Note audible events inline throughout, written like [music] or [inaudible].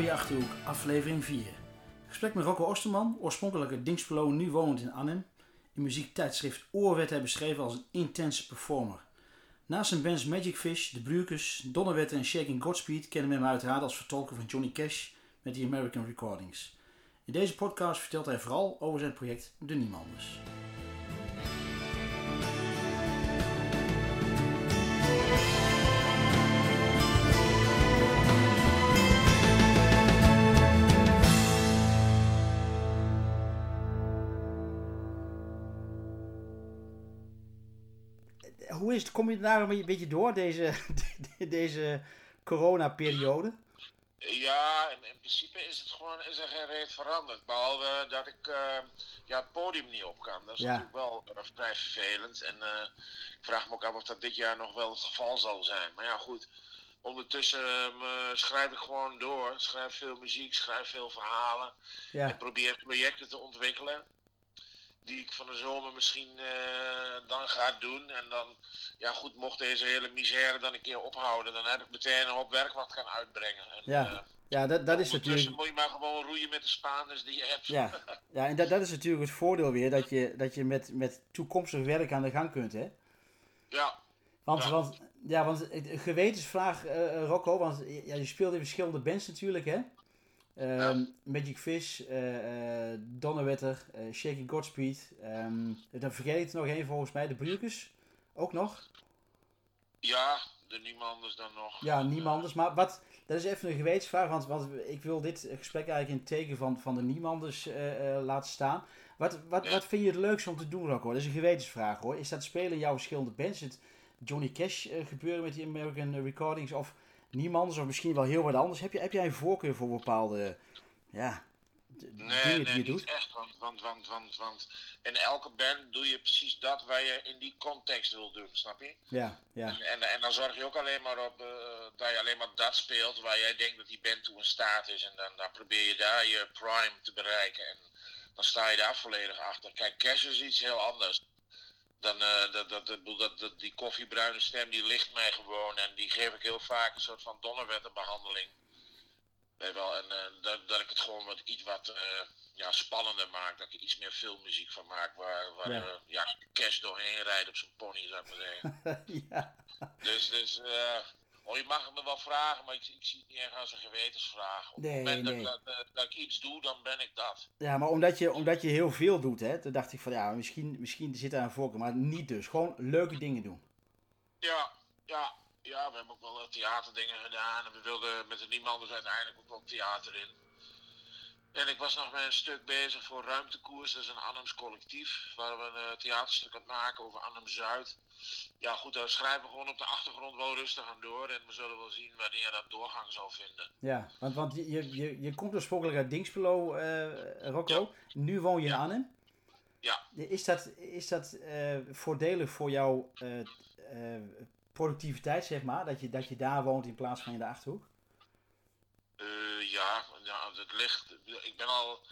Je Achterhoek, aflevering 4. Gesprek met Rocco Osterman, oorspronkelijk uit nu wonend in Arnhem. In muziektijdschrift Oor werd hij beschreven als een intense performer. Naast zijn bands Magic Fish, De Brukers, Donnerwetter en Shaking Godspeed kennen we hem uiteraard als vertolker van Johnny Cash met The American Recordings. In deze podcast vertelt hij vooral over zijn project De Niemanders. Hoe is het? Kom je daar een beetje door, deze, [laughs] deze coronaperiode? Ja, in, in principe is het gewoon is er geen reet veranderd. Behalve dat ik eh, ja, het podium niet op kan. Dat is Ja. natuurlijk wel eh, vrij vervelend. En eh, ik vraag me ook af of dat dit jaar nog wel het geval zal zijn. Maar ja, goed. Ondertussen eh, schrijf ik gewoon door. Schrijf veel muziek, schrijf veel verhalen. Ja, En probeer projecten te ontwikkelen. Die ik van de zomer misschien eh, dan ga doen. En dan, ja goed, mocht deze hele misère dan een keer ophouden. Dan heb ik meteen een hoop werk wat kan uitbrengen. En, Ja, eh, ja dat, dat is natuurlijk... moet je maar gewoon roeien met de Spaanders die je hebt. Ja, [laughs] ja en dat, dat is natuurlijk het voordeel weer, dat je, dat je met, met toekomstig werk aan de gang kunt, hè? Ja, Want, Ja. want, ja, want gewetensvraag, eh Rocco, want ja, je speelt in verschillende bands natuurlijk, hè? Ehm, Magic Fish, eh eh Donnerwetter, eh Shaking Godspeed. ehm dan vergeet ik er nog één volgens mij, de Brukers. Ook nog? ja, de Niemanders dan nog. Ja, Niemanders. Maar wat, dat is even een gewetensvraag, want, want ik wil dit gesprek eigenlijk in het teken van, van de Niemanders laten staan. Wat, wat, wat vind je het leukste om te doen, Rocco? Dat is een gewetensvraag hoor. Is dat spelen in jouw verschillende bands? Het Johnny Cash gebeuren met die American Recordings of Niemanders of misschien wel heel wat anders? Heb, je, heb jij een voorkeur voor bepaalde ja, Nee, dingen nee, die je niet doet? echt. Want, want, want, want, want in elke band doe je precies dat waar je in die context wil doen, snap je? Ja, ja, En, en, en dan zorg je ook alleen maar op eh, dat je alleen maar dat speelt waar jij denkt dat die band toe in staat is. En dan, dan probeer je daar je prime te bereiken. En dan sta je daar volledig achter. Kijk, Cash is iets heel anders. Dan, eh, dat, dat, dat, dat, dat- die koffiebruine stem die ligt mij gewoon. En die geef ik heel vaak een soort van donnerwetterbehandeling. Weet wel, en eh, dat, dat ik het gewoon wat iets wat eh, ja, spannender maak. Dat ik er iets meer filmmuziek van maak. Waar, waar Ja. ja, Cash doorheen rijdt op zijn pony, zou ik maar zeggen. [laughs] ja. Dus, dus oh, je mag me wel vragen, maar ik, ik zie het niet echt als een gewetensvraag. Op Nee, het moment nee. Dat, dat, dat, dat ik iets doe, dan ben ik dat. Ja, maar omdat je, omdat je heel veel doet, hè, toen dacht ik van ja, misschien, misschien zit daar een voorkeur, maar niet dus. Gewoon leuke dingen doen. Ja, ja, ja, we hebben ook wel eh, theaterdingen gedaan. En we wilden met de Niemanders uiteindelijk ook wel theater in. En ik was nog met een stuk bezig voor Ruimtekoers. Dat is een Arnhems collectief. Waar we een eh, theaterstuk aan het maken over Arnhem-Zuid. Ja goed, daar schrijven we gewoon op de achtergrond wel rustig aan door. En we zullen wel zien wanneer dat doorgang zal vinden. Ja, want, want je, je, je, komt oorspronkelijk uit Dinkspelo, eh Rocco. Nu woon je in Ja. Arnhem. Ja. Is dat, is dat eh, voordelig voor jouw productiviteit, zeg maar? Dat je, dat je daar woont in plaats van in de Achterhoek? Ja, ja, het ligt. Ik ben al.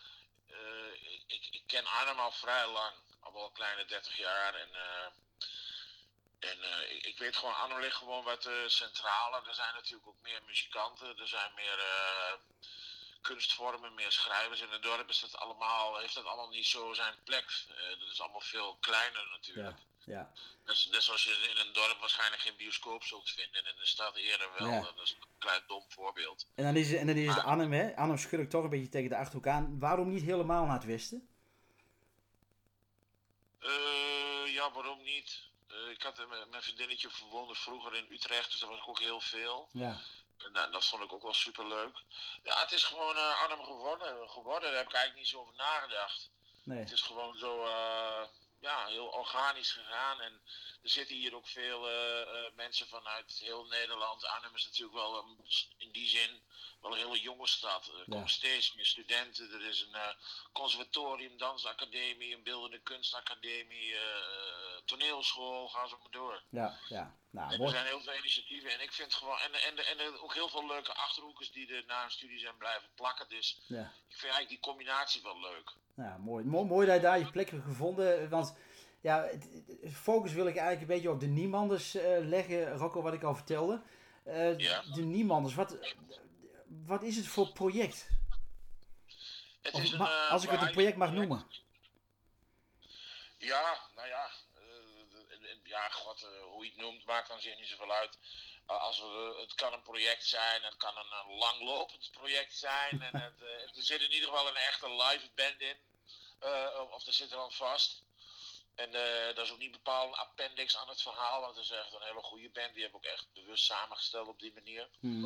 eh, ik, ik, ken Arnhem al vrij lang. Al wel kleine 30 jaar. En, eh, en eh, ik, weet gewoon, Arnhem ligt gewoon wat centraler. Er zijn natuurlijk ook meer muzikanten. Er zijn meer kunstvormen, meer schrijvers. In het dorp is dat allemaal, heeft dat allemaal niet zo zijn plek. Dat is allemaal veel kleiner natuurlijk. Ja. Net, net zoals je in een dorp waarschijnlijk geen bioscoop zult vinden. En in de stad eerder wel. Ja. Dat is een klein dom voorbeeld. En dan is, het- en dan is het Maar- Arnhem, hè? Arnhem schud ik toch een beetje tegen de Achterhoek aan. Waarom niet helemaal naar het westen? Eh, ja, waarom niet? Eh, ik had mijn mijn vriendinnetje woonde vroeger in Utrecht, dus daar was ik ook heel veel. Ja, En nou, dat vond ik ook wel super leuk. Ja, het is gewoon eh, Arnhem geworden, geworden. Daar heb ik eigenlijk niet zo over nagedacht. nee. Het is gewoon zo ja, heel organisch gegaan. En er zitten hier ook veel eh, eh, mensen vanuit heel Nederland. Arnhem is natuurlijk wel in die zin wel een hele jonge stad. Er komen steeds meer studenten. Er is een eh, conservatorium, dansacademie, een beeldende kunstacademie, toneelschool, ga zo maar door. Ja, ja. Nou, En er zijn heel veel initiatieven en ik vind gewoon, en, en, en ook heel veel leuke achterhoekers die er na een studie zijn blijven plakken. Dus Ja. ik vind eigenlijk die combinatie wel leuk. Ja, mooi. Mooi, mooi dat je daar je plek hebt gevonden. Want ja, focus wil ik eigenlijk een beetje op de niemanders eh, leggen, Rocco, wat ik al vertelde. Eh, Ja. De niemanders, wat, wat is het voor project? Het Of is een, eh, als ik het een project mag noemen. Ja, nou ja. ja, god, hoe je het noemt, maakt dan zich niet zoveel uit. Als we, het kan een project zijn, het kan een, langlopend project zijn. en [laughs] het, er zit in ieder geval een echte live band in. Uh, of er zit er dan vast. En uh, dat is ook niet bepaald een appendix aan het verhaal, want het is echt een hele goede band. Die heb ik ook echt bewust samengesteld op die manier. Mm.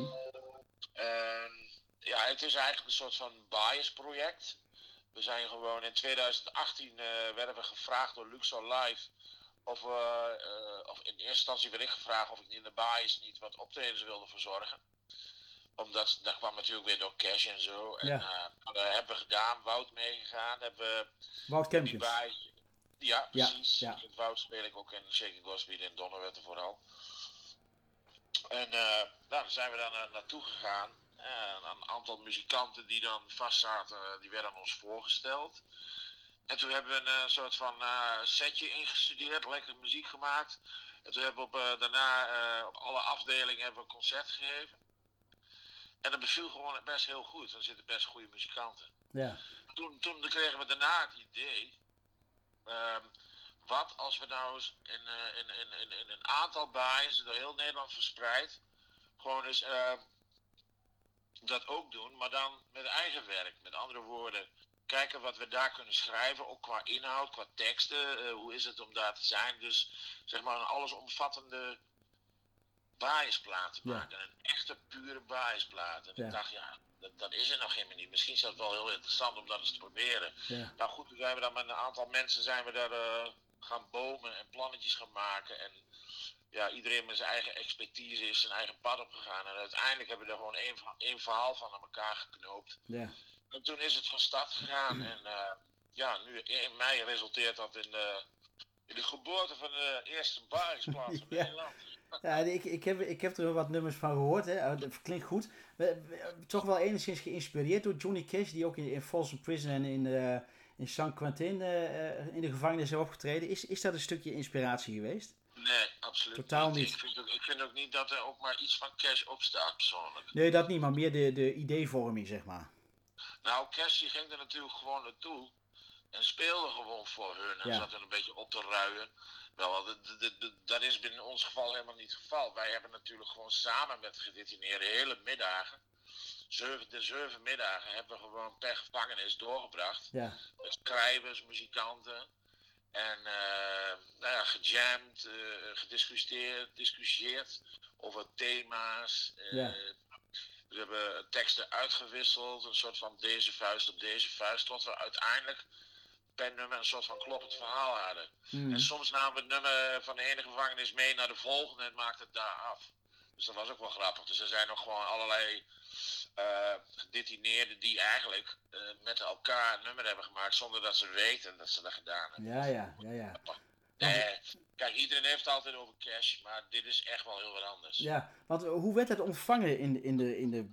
ja, het is eigenlijk een soort van bias project. We zijn gewoon in 2018 uh, werden we gevraagd door Luxor Live. Of, uh, of in eerste instantie werd ik gevraagd of ik in de bias niet wat optredens wilde verzorgen. Omdat dat kwam natuurlijk weer door cash en zo. En Ja. dat hebben we gedaan, Wout meegegaan. Hebben we Wout die Kempkens. bias- ja, Ja, precies. ja. Met Wout speel ik ook in Shaky Gospel in Donnerwetten vooral. En uh, nou, daar zijn we dan uh, naartoe gegaan. En een aantal muzikanten die dan vast zaten, uh, die werden aan ons voorgesteld. En toen hebben we een uh, soort van setje ingestudeerd, lekker muziek gemaakt. En toen hebben we op, daarna op alle afdelingen hebben we een concert gegeven. En dat beviel gewoon best heel goed. Er zitten best goede muzikanten. Ja. Toen, toen kregen we daarna het idee. Um, wat als we nou eens in, in, in, in, een aantal baaiers door heel Nederland verspreid. gewoon eens uh, dat ook doen, maar dan met eigen werk. Met andere woorden, kijken wat we daar kunnen schrijven, ook qua inhoud, qua teksten. Uh, hoe is het om daar te zijn? Dus zeg maar een allesomvattende biasplaat te Ja. maken. Een echte pure biasplaat. En Ja. ik dacht, ja, dat, dat is er nog helemaal niet. Misschien is dat wel heel interessant om dat eens te proberen. Ja. Nou goed, toen zijn we dan met een aantal mensen zijn we daar eh, gaan bomen en plannetjes gaan maken. En ja, iedereen met zijn eigen expertise is zijn eigen pad opgegaan. En uiteindelijk hebben we er gewoon één, één verhaal van aan elkaar geknoopt. Ja. En toen is het van start gegaan. En eh, ja, nu in mei resulteert dat in de, in de geboorte van de eerste baringsplaats van. [laughs] Nederland. Ja, ik, ik, heb, ik heb er wat nummers van gehoord. Hè. Oh, Dat klinkt goed. Toch wel enigszins geïnspireerd door Johnny Cash, die ook in, in Folsom Prison en in, eh, in San Quentin eh, eh, in de gevangenis heeft opgetreden. Is, is dat een stukje inspiratie geweest? Nee, absoluut Totaal niet. Ik vind, ook, ik vind ook niet dat er ook maar iets van cash op staat, persoonlijk. Nee, dat niet, maar meer de, de ideevorming, zeg maar. Nou, Cash die ging er natuurlijk gewoon naartoe. En speelde gewoon voor hun. En Ja. zat er een beetje op te ruien. Wel, dat- dat- is binnen ons geval helemaal niet het geval. Wij hebben natuurlijk gewoon samen met gedetineerden hele middagen. Zeven, de zeven middagen hebben we gewoon per gevangenis doorgebracht. Ja, Met schrijvers, muzikanten. En eh nou ja, gejamd, eh, gediscussieerd, discussieerd over thema's. eh, Ja. We hebben teksten uitgewisseld, een soort van deze vuist op deze vuist, tot we uiteindelijk per nummer een soort van kloppend verhaal hadden. Mm. En soms namen we het nummer van de ene gevangenis mee naar de volgende en maakten het daar af. Dus dat was ook wel grappig. Dus er zijn nog gewoon allerlei eh, gedetineerden die eigenlijk eh, met elkaar een nummer hebben gemaakt zonder dat ze weten dat ze dat gedaan hebben. ja, ja, ja, ja. Kijk, iedereen heeft het altijd over cash, maar dit is echt wel heel wat anders. Ja, want eh, hoe werd het ontvangen in, in, de, in, de,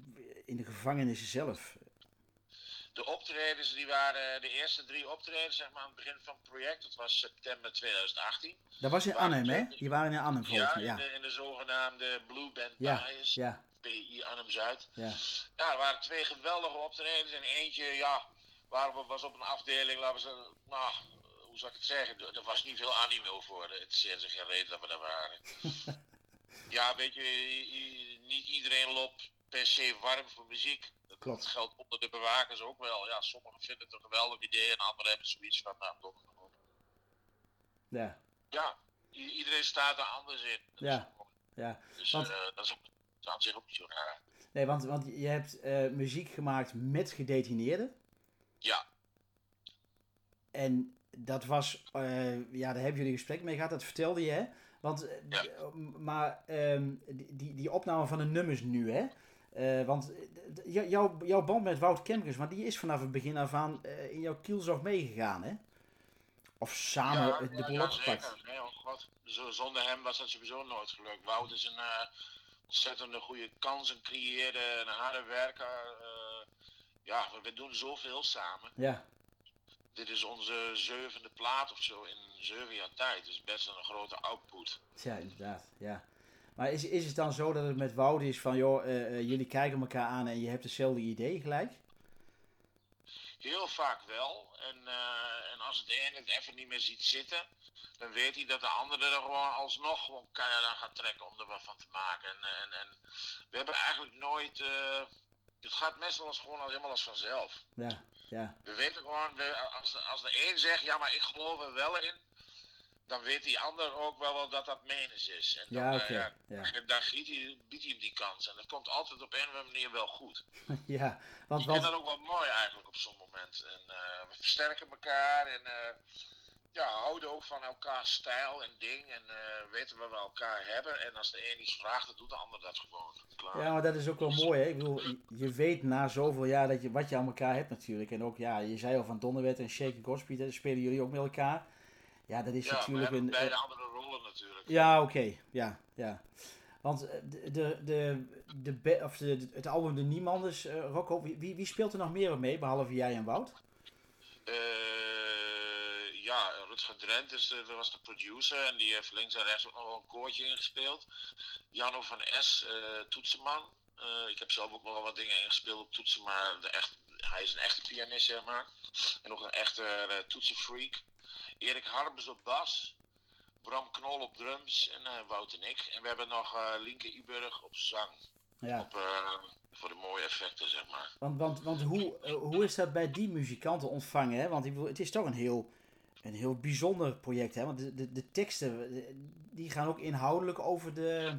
in de gevangenissen zelf? De optredens, die waren de eerste drie optredens zeg maar, aan het begin van het project. Dat was september 2018. Dat was in Waren Arnhem, hè? Die waren in Arnhem volgens Ja, mij. in Ja, de, in de zogenaamde Blue Band ja, Bias, ja, PI Arnhem-Zuid. ja. Ja, er waren twee geweldige optredens en eentje, ja, waar we, was op een afdeling, laten we zeggen, nou, hoe zou ik het zeggen, er, was niet veel animo voor. Het is geen reden dat we daar waren. [laughs] ja, weet je, niet iedereen loopt per se warm voor muziek. Dat Klopt. geldt onder de bewakers ook wel. Ja, sommigen vinden het een geweldig idee en anderen hebben zoiets van, nou, toch. Ja, Ja, iedereen staat er anders in. Dat Ja. ook- ja. Dus Want- eh, dat is ook, dat is aan zich ook niet zo raar. Nee, want, want je hebt eh, muziek gemaakt met gedetineerden. Ja, En dat was, eh, ja, daar hebben jullie een gesprek mee gehad, dat vertelde je, hè? Want, Ja. maar ehm, die, die, die opname van de nummers nu, hè? Eh, want eh, jouw, jouw band met Wout Kemkers, maar die is vanaf het begin af aan eh, in jouw kielzog meegegaan, hè? Of samen ja, de boel ja, opgepakt. Nee, oh god. Zo- Zonder hem was dat sowieso nooit gelukt. Wout is een eh, ontzettende goede kansen creëerde, een harde werker. ja, we, we doen zoveel samen. Ja, Dit is onze zevende plaat of zo in zeven jaar tijd. Dus best een grote output. ja, inderdaad, ja. Maar is, is het dan zo dat het met Wout is van, joh, jullie kijken elkaar aan en je hebt hetzelfde idee gelijk? Heel vaak wel. En, en als het ene het even niet meer ziet zitten, dan weet hij dat de andere er gewoon alsnog gewoon keihard aan gaat trekken om er wat van te maken. En, en, en we hebben eigenlijk nooit. Uh, het gaat meestal als gewoon al helemaal als vanzelf. Ja, ja. We weten gewoon, we, als, de, als de een zegt, ja, maar ik geloof er wel in, dan weet die ander ook wel, wel dat dat menens is. En dan, ja, oké. Okay. Uh, ja. Dan biedt hij, biedt hij hem die kans. En dat komt altijd op een of andere manier wel goed. [laughs] ja, want... Ik vind dat ook wel mooi eigenlijk op zo'n moment. En uh, we versterken elkaar en ja, houden ook van elkaars stijl en ding. En weten we we elkaar hebben. En als de een iets vraagt, dan doet de ander dat gewoon. Klaar. Ja, maar dat is ook wel mooi. Hè? Ik bedoel, je weet na zoveel jaar dat je, wat je aan elkaar hebt natuurlijk. En ook, ja, je zei al van Donnerwet en Shake Godspeed, daar spelen jullie ook met elkaar. Ja, dat is ja, natuurlijk een. beide andere rollen natuurlijk. Ja, oké. Okay. Ja, ja. Want de, de, de, de, of de, het album De Niemanders, uh, Rocco, wie, wie speelt er nog meer mee, behalve jij en Wout? Uh, ja, Rutger Drent is, uh, was de producer en die heeft links en rechts ook nog wel een koortje ingespeeld. Janno van S, toetsenman. Ik heb zelf ook nog wel wat dingen ingespeeld op toetsen, maar de echt, hij is een echte pianist, zeg maar. En nog een echte toetsenfreak. Erik Harbers op bas. Bram Knol op drums en Wout en ik. En we hebben nog Linke Iburg op zang. Ja. Op, voor de mooie effecten, zeg maar. Want, want, want hoe, hoe is dat bij die muzikanten ontvangen? Hè? Want het is toch een heel een heel bijzonder project. Hè? Want de, de, de teksten die gaan ook inhoudelijk over de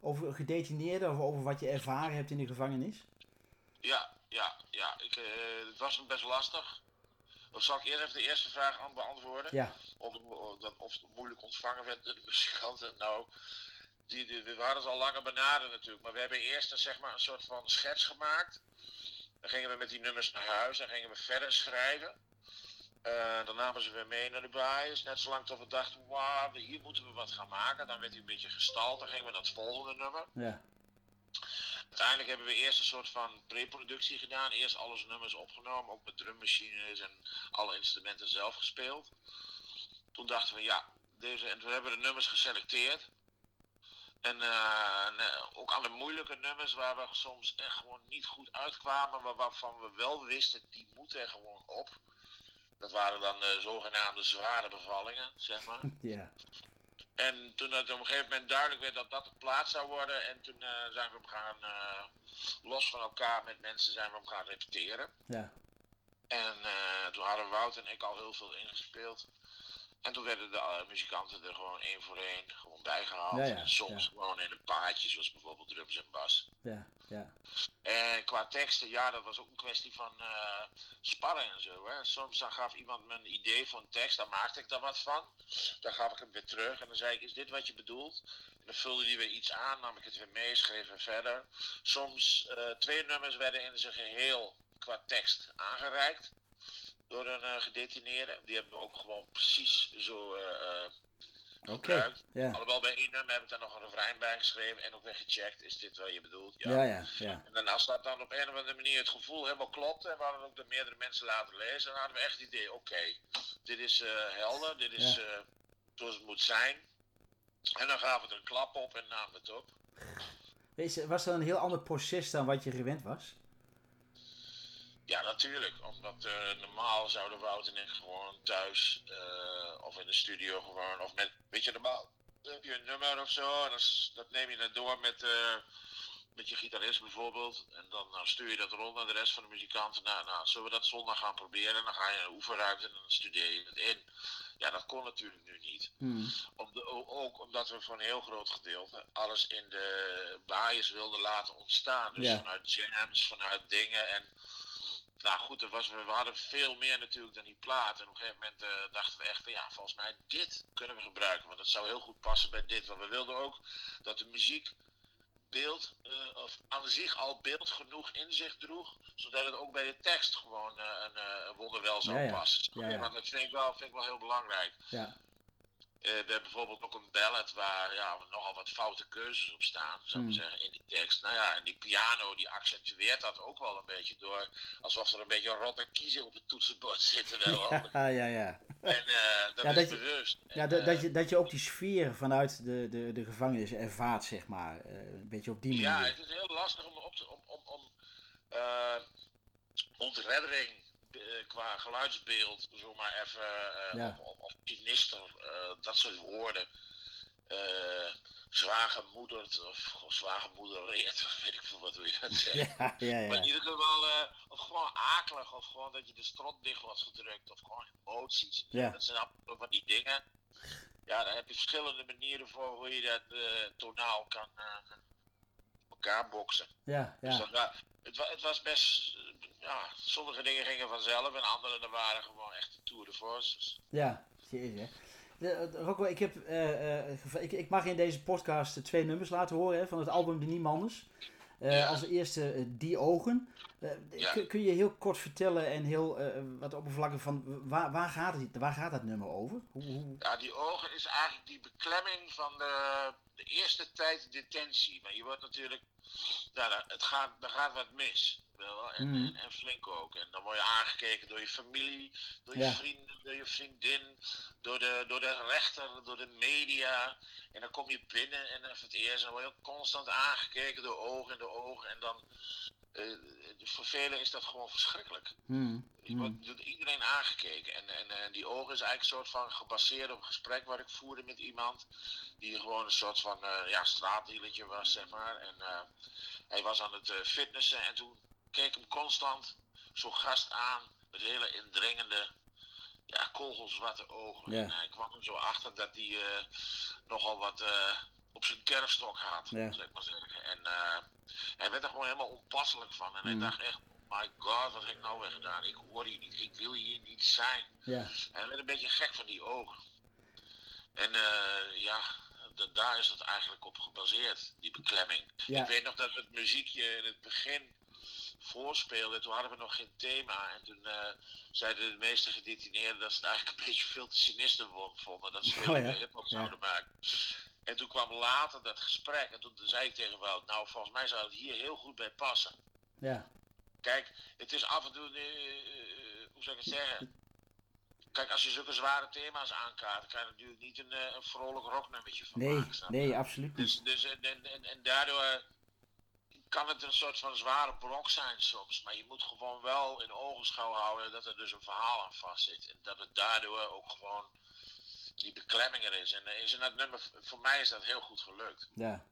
over gedetineerden of over wat je ervaren hebt in de gevangenis. Ja, ja, ja. Ik, uh, het was best lastig. Of zal ik eerst even de eerste vraag aan beantwoorden? Ja. Of, of, of het moeilijk ontvangen werd door de muzikanten. Nou, die, die, we waren ze al langer benaderd natuurlijk. Maar we hebben eerst een, zeg maar, een soort van schets gemaakt. Dan gingen we met die nummers naar huis en gingen we verder schrijven. Uh, dan namen ze weer mee naar de baaiers. Net zolang tot we dachten, wauw, hier moeten we wat gaan maken. Dan werd hij een beetje gestald. Dan gingen we naar het volgende nummer. Ja. Uiteindelijk hebben we eerst een soort van pre-productie gedaan. Eerst alles nummers opgenomen, ook met drummachines en alle instrumenten zelf gespeeld. Toen dachten we, ja, deze, en toen hebben we de nummers geselecteerd. En, en uh, ook alle moeilijke nummers waar we soms echt gewoon niet goed uitkwamen, maar waarvan we wel wisten, die moeten gewoon op. Dat waren dan de zogenaamde zware bevallingen, zeg maar. [laughs] Ja. En toen het op een gegeven moment duidelijk werd dat dat de plaats zou worden, en toen uh, zijn we op gaan, uh, los van elkaar met mensen, zijn we op gaan repeteren. Ja. En uh, toen hadden Wout en ik al heel veel ingespeeld. En toen werden de muzikanten er gewoon één voor één gewoon bijgehaald. Ja, ja, en soms ja. gewoon in een paadje, zoals bijvoorbeeld drums en bas. Ja, ja. En qua teksten, ja, dat was ook een kwestie van uh, sparren en zo. Hè. Soms dan gaf iemand me een idee van tekst, dan maakte ik daar wat van. Dan gaf ik hem weer terug en dan zei ik, is dit wat je bedoelt? En dan vulde die weer iets aan, nam ik het weer mee, schreef weer verder. Soms uh, twee nummers werden in zijn geheel qua tekst aangereikt door een uh, gedetineerde. Die hebben we ook gewoon precies zo gebruikt. Okay, ja. Alhoewel bij één nummer heb ik daar nog een refrein bij geschreven en ook weer gecheckt. Is dit wat je bedoelt? Ja, ja, ja. En dan als dat dan op een of andere manier het gevoel helemaal klopt en we hadden ook de meerdere mensen laten lezen, dan hadden we echt het idee, oké, okay, dit is uh, helder, dit is Ja. uh, zoals het moet zijn. En dan gaven we er een klap op en namen we het op. Weet je, was dat een heel ander proces dan wat je gewend was? Ja, natuurlijk. Omdat uh, normaal zouden Wout en ik gewoon thuis uh, of in de studio gewoon, of met, weet je, normaal heb je een nummer of zo en dat, dat neem je dan door met, uh, met je gitarist bijvoorbeeld. En dan stuur je dat rond naar de rest van de muzikanten. Nou, nou, zullen we dat zondag gaan proberen? En dan ga je een oefenruimte en dan studeer je het in. Ja, dat kon natuurlijk nu niet. Hmm. Om de, ook omdat we voor een heel groot gedeelte alles in de bias wilden laten ontstaan. Dus vanuit jams, vanuit dingen en nou goed, er was, we hadden veel meer natuurlijk dan die plaat. En op een gegeven moment eh, dachten we echt, van, ja, volgens mij dit kunnen we gebruiken. Want dat zou heel goed passen bij dit. Want we wilden ook dat de muziek beeld, eh, of aan zich al beeld genoeg in zich droeg. Zodat het ook bij de tekst gewoon eh, een, een wonderwel zou Ja, ja. passen. Ja, ja. Want dat vind ik, wel, vind ik wel heel belangrijk. Ja, we hebben bijvoorbeeld ook een ballad waar ja, nogal wat foute keuzes op staan, zou ik Hmm. zeggen, in die tekst. Nou ja, en die piano die accentueert dat ook wel een beetje door, alsof er een beetje rotte kiezen op het toetsenbord [laughs] zitten. Wel. Ja, ja, ja. En eh, dat Ja, is dat je- bewust. Ja, En, dat, eh, dat, je, dat je ook die sfeer vanuit de, de, de gevangenis ervaart, zeg maar. Eh, een beetje op die manier. Ja, het is heel lastig om, op te, om, om, om eh, ontreddering eh, qua geluidsbeeld, zomaar even, eh Ja. of, of, sinister, eh, dat soort woorden. eh zwaargemoederd of, zwaargemoedereerd, [laughs] weet ik veel wat hoe je dat [laughs] zegt. Ja, ja, Maar in ieder geval, eh, of gewoon akelig, of gewoon dat je de strot dicht was gedrukt, of gewoon emoties. Ja. Dat zijn allemaal van die dingen. Ja, daar heb je verschillende manieren voor hoe je dat eh, tonaal kan eh, elkaar boksen. Ja, Dus ja. dat, het, het was best, eh, ja, sommige dingen gingen vanzelf en andere dat waren gewoon echt de tour de forces. Ja, eh, Rocco, ik, heb, eh, eh, ik, ik mag in deze podcast eh, twee nummers laten horen hè, van het album De Niemanders. Eh Ja. Als eerste eh, Die Ogen. Eh, Ja. kun, kun je heel kort vertellen en heel eh, wat oppervlakkig van waar, waar, gaat het, waar gaat dat nummer over? Hoe, hoe... Ja, die ogen is eigenlijk die beklemming van de, de eerste tijd detentie. Maar je wordt natuurlijk, ja, daar- het gaat, er gaat wat mis. Wel, en, en, en flink ook. En dan word je aangekeken door je familie, door je Ja. vrienden, door je vriendin, door de, door de rechter, door de media. En dan kom je binnen en dan voor het eerst dan word je ook constant aangekeken door ogen in de ogen. En dan, voor velen is dat gewoon verschrikkelijk. Hmm, Je hmm. wordt door iedereen aangekeken. En, en eh, die ogen is eigenlijk een soort van gebaseerd op een gesprek wat ik voerde met iemand. Die gewoon een soort van eh ja, straatdealertje was, zeg maar. En eh, hij was aan het eh, fitnessen en toen keek hem constant zo'n gast aan. Met hele indringende, ja, kogelzwarte ogen. En hij kwam er zo achter dat hij eh, nogal wat eh, op zijn kerfstok had, Ja. ik maar zeggen. En eh, hij werd er gewoon helemaal onpasselijk van. En Mm. hij dacht echt, my god, wat heb ik nou weer gedaan? Ik hoor hier niet, ik wil hier niet zijn. Ja, En hij werd een beetje gek van die ogen. En eh, ja, da- daar is het eigenlijk op gebaseerd, die beklemming. Ja. Ik weet nog dat we het muziekje in het begin voorspeelden. Toen hadden we nog geen thema. En toen eh, zeiden de meeste gedetineerden dat ze het eigenlijk een beetje veel te sinister vonden. Dat ze veel Oh ja, meer hip-hop zouden maken. En toen kwam later dat gesprek. En toen zei ik tegen Wout, nou volgens mij zou het hier heel goed bij passen. ja, Kijk, het is af en toe, eh, eh, hoe zou ik het zeggen? Kijk, als je zulke zware thema's aankaart, kan je er natuurlijk niet een, eh, een vrolijk rocknummertje van nee, maken. snap nee, absoluut niet. Dus, dus en, en, en, en daardoor kan het een soort van zware brok zijn soms. Maar je moet gewoon wel in ogenschouw houden dat er dus een verhaal aan vastzit. En dat het daardoor ook gewoon die beklemming er is. En eh, is in dat nummer, voor mij is dat heel goed gelukt. Ja,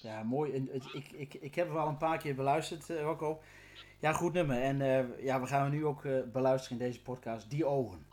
ja mooi. Het- ik, ik, ik heb hem al een paar keer beluisterd, eh, Rocco. Ja, goed nummer. En eh, ja, we gaan hem nu ook eh, beluisteren in deze podcast. Die ogen.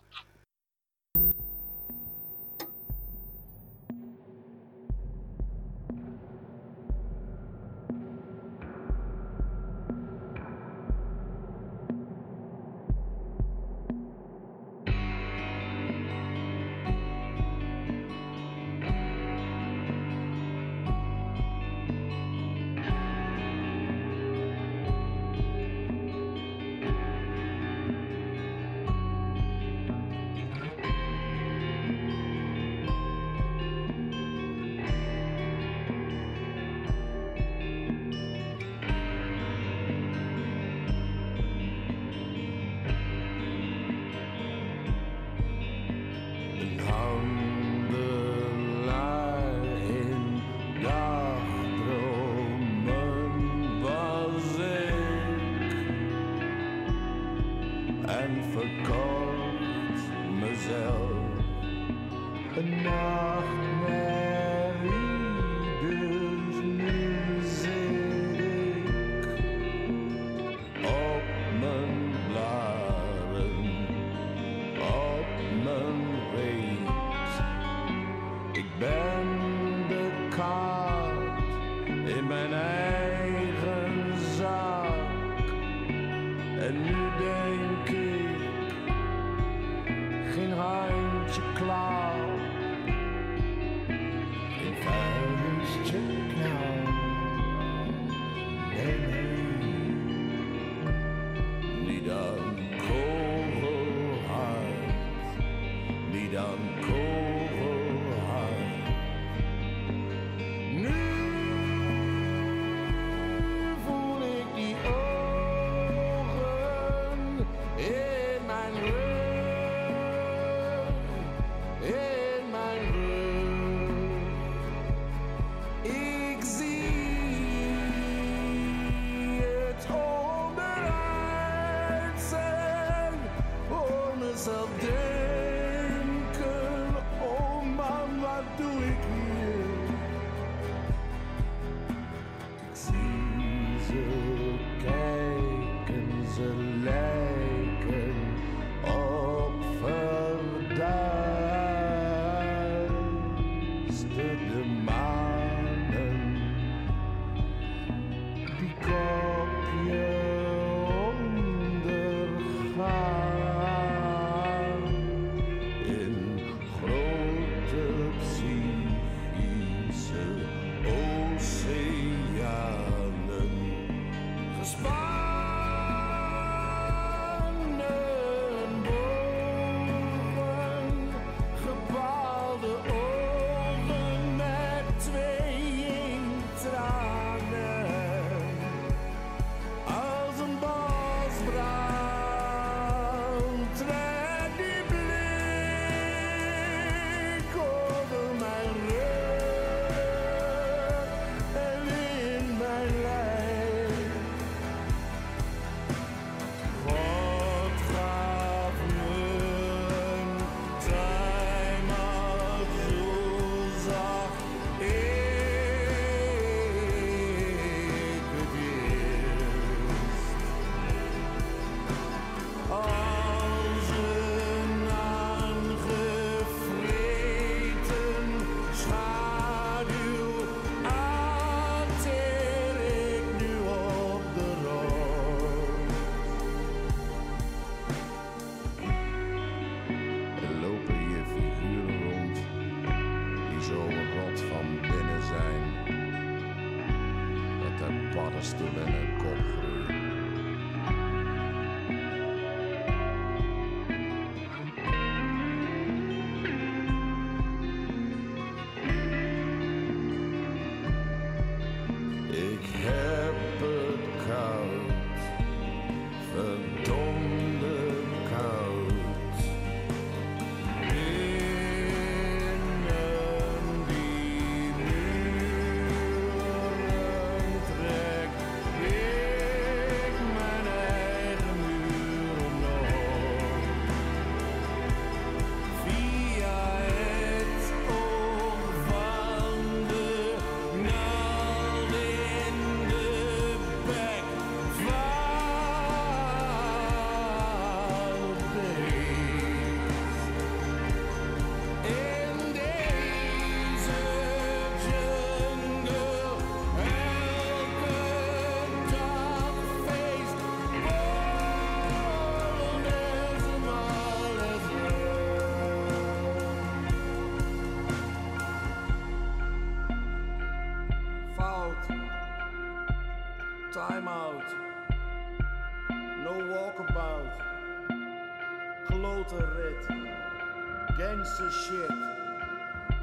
Shit.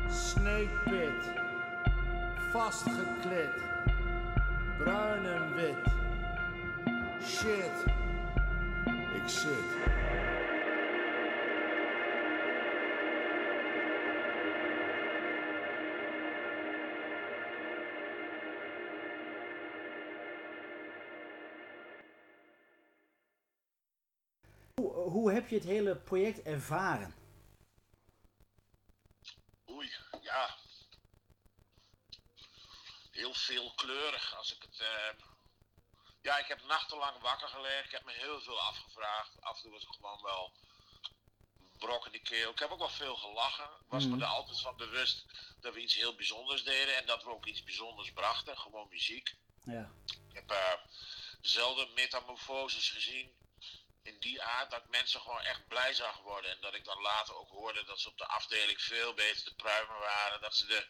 Snake pit. Vastgeklit. Bruin en wit. Shit. Ik zit. Hoe heb je het hele project ervaren? Oei, ja. Heel veelkleurig als ik het. eh, Ja, ik heb nachtenlang wakker gelegen. Ik heb me heel veel afgevraagd. Af en toe was ik gewoon wel brok in de keel. Ik heb ook wel veel gelachen. Ik was me er altijd van bewust dat we iets heel bijzonders deden en dat we ook iets bijzonders brachten. Gewoon muziek. Ja. Ik heb eh, zelden metamorfoses gezien in die aard dat mensen gewoon echt blij zag worden. En dat ik dan later ook hoorde dat ze op de afdeling veel beter te pruimen waren. Dat ze er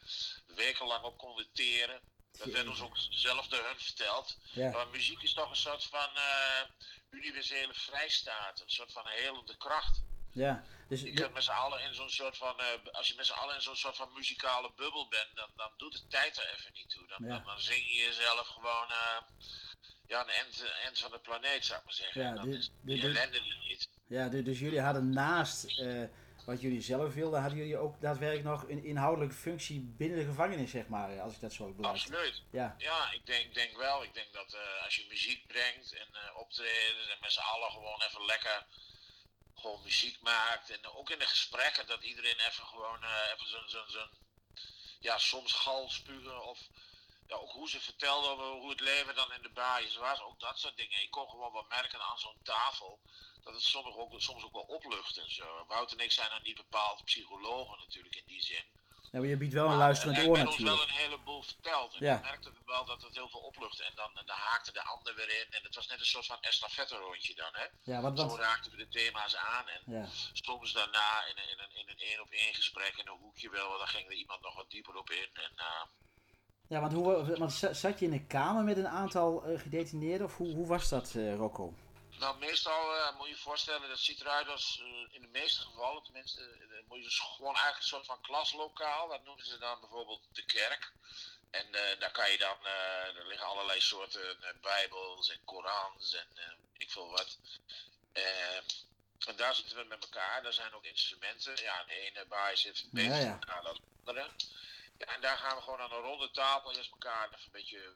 wekenlang op konden teren. Dat werd ons ook zelf door hun verteld. Ja. Maar muziek is toch een soort van eh, universele vrijstaat. Een soort van helende kracht. Ja. Dus, Je kunt met z'n allen in zo'n soort van, eh, als je met z'n allen in zo'n soort van muzikale bubbel bent, dan, dan doet de tijd er even niet toe. Dan, Ja. dan, dan zing je jezelf gewoon eh, ja, een end, end van de planeet, zou ik maar zeggen. Ja, En dan dit- is die dit- ellende er niet. ja, du- dus jullie hadden naast wat jullie zelf wilden, hadden jullie ook daadwerkelijk nog een inhoudelijke functie binnen de gevangenis, zeg maar, als ik dat zo beluister. Absoluut. Ja. Ja, ik denk, denk wel. Ik denk dat eh, als je muziek brengt en eh optreden en met z'n allen gewoon even lekker gewoon muziek maakt. En ook in de gesprekken dat iedereen even gewoon eh, even zo'n zo'n zo'n ja, soms gal spugen of ja, ook hoe ze vertelden over hoe het leven dan in de baaiers was. Ook dat soort dingen. Je kon gewoon wel merken aan zo'n tafel dat het soms ook, soms ook wel oplucht en zo. Wouter en ik zijn dan niet bepaald psychologen natuurlijk in die zin. Ja, maar je biedt wel een Maar luisterend er oor werd ons wel natuurlijk. een heleboel verteld. En Ja. ik merkte wel dat het heel veel opluchtte. En dan, en dan haakte de ander weer in. En het was net een soort van estafette rondje dan. Hè? Ja, wat, Zo raakten we de thema's aan. En ja. soms daarna in een, in een, in een één op één gesprek in een hoekje wel. Dan ging er iemand nog wat dieper op in. En, eh, ja, want, hoe, want za- zat je in een kamer met een aantal eh, gedetineerden, of hoe, hoe was dat, eh, Rocco? Nou, meestal eh, moet je je voorstellen, dat ziet eruit als eh, in de meeste gevallen, tenminste, eh, moet je dus gewoon eigenlijk een soort van klaslokaal. Dat noemen ze dan bijvoorbeeld de kerk. En daar kan je dan, er liggen allerlei soorten bijbels en korans en ik veel wat. En daar zitten we met elkaar, daar zijn ook instrumenten. Ja, de ene baai zit Ja, beter ja. aan dan de andere. Ja, en daar gaan we gewoon aan een ronde tafel eerst elkaar even een beetje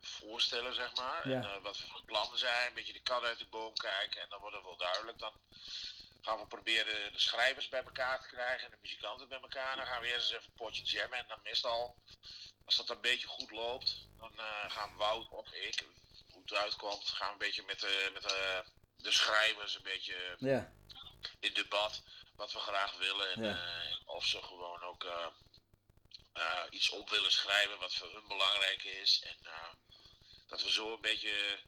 voorstellen, zeg maar. Ja. En eh, wat van plannen zijn, een beetje de kat uit de boom kijken. En dan wordt het wel duidelijk. Dan gaan we proberen de schrijvers bij elkaar te krijgen en de muzikanten bij elkaar. Dan gaan we eerst eens even een potje jammen. En dan meestal, als dat een beetje goed loopt, dan eh, gaan Wout of ik, hoe het uitkomt, gaan we een beetje met de, met de, de schrijvers een beetje Ja, in debat wat we graag willen. En Ja. eh, of ze gewoon ook iets op willen schrijven wat voor hun belangrijk is. En dat we zo een beetje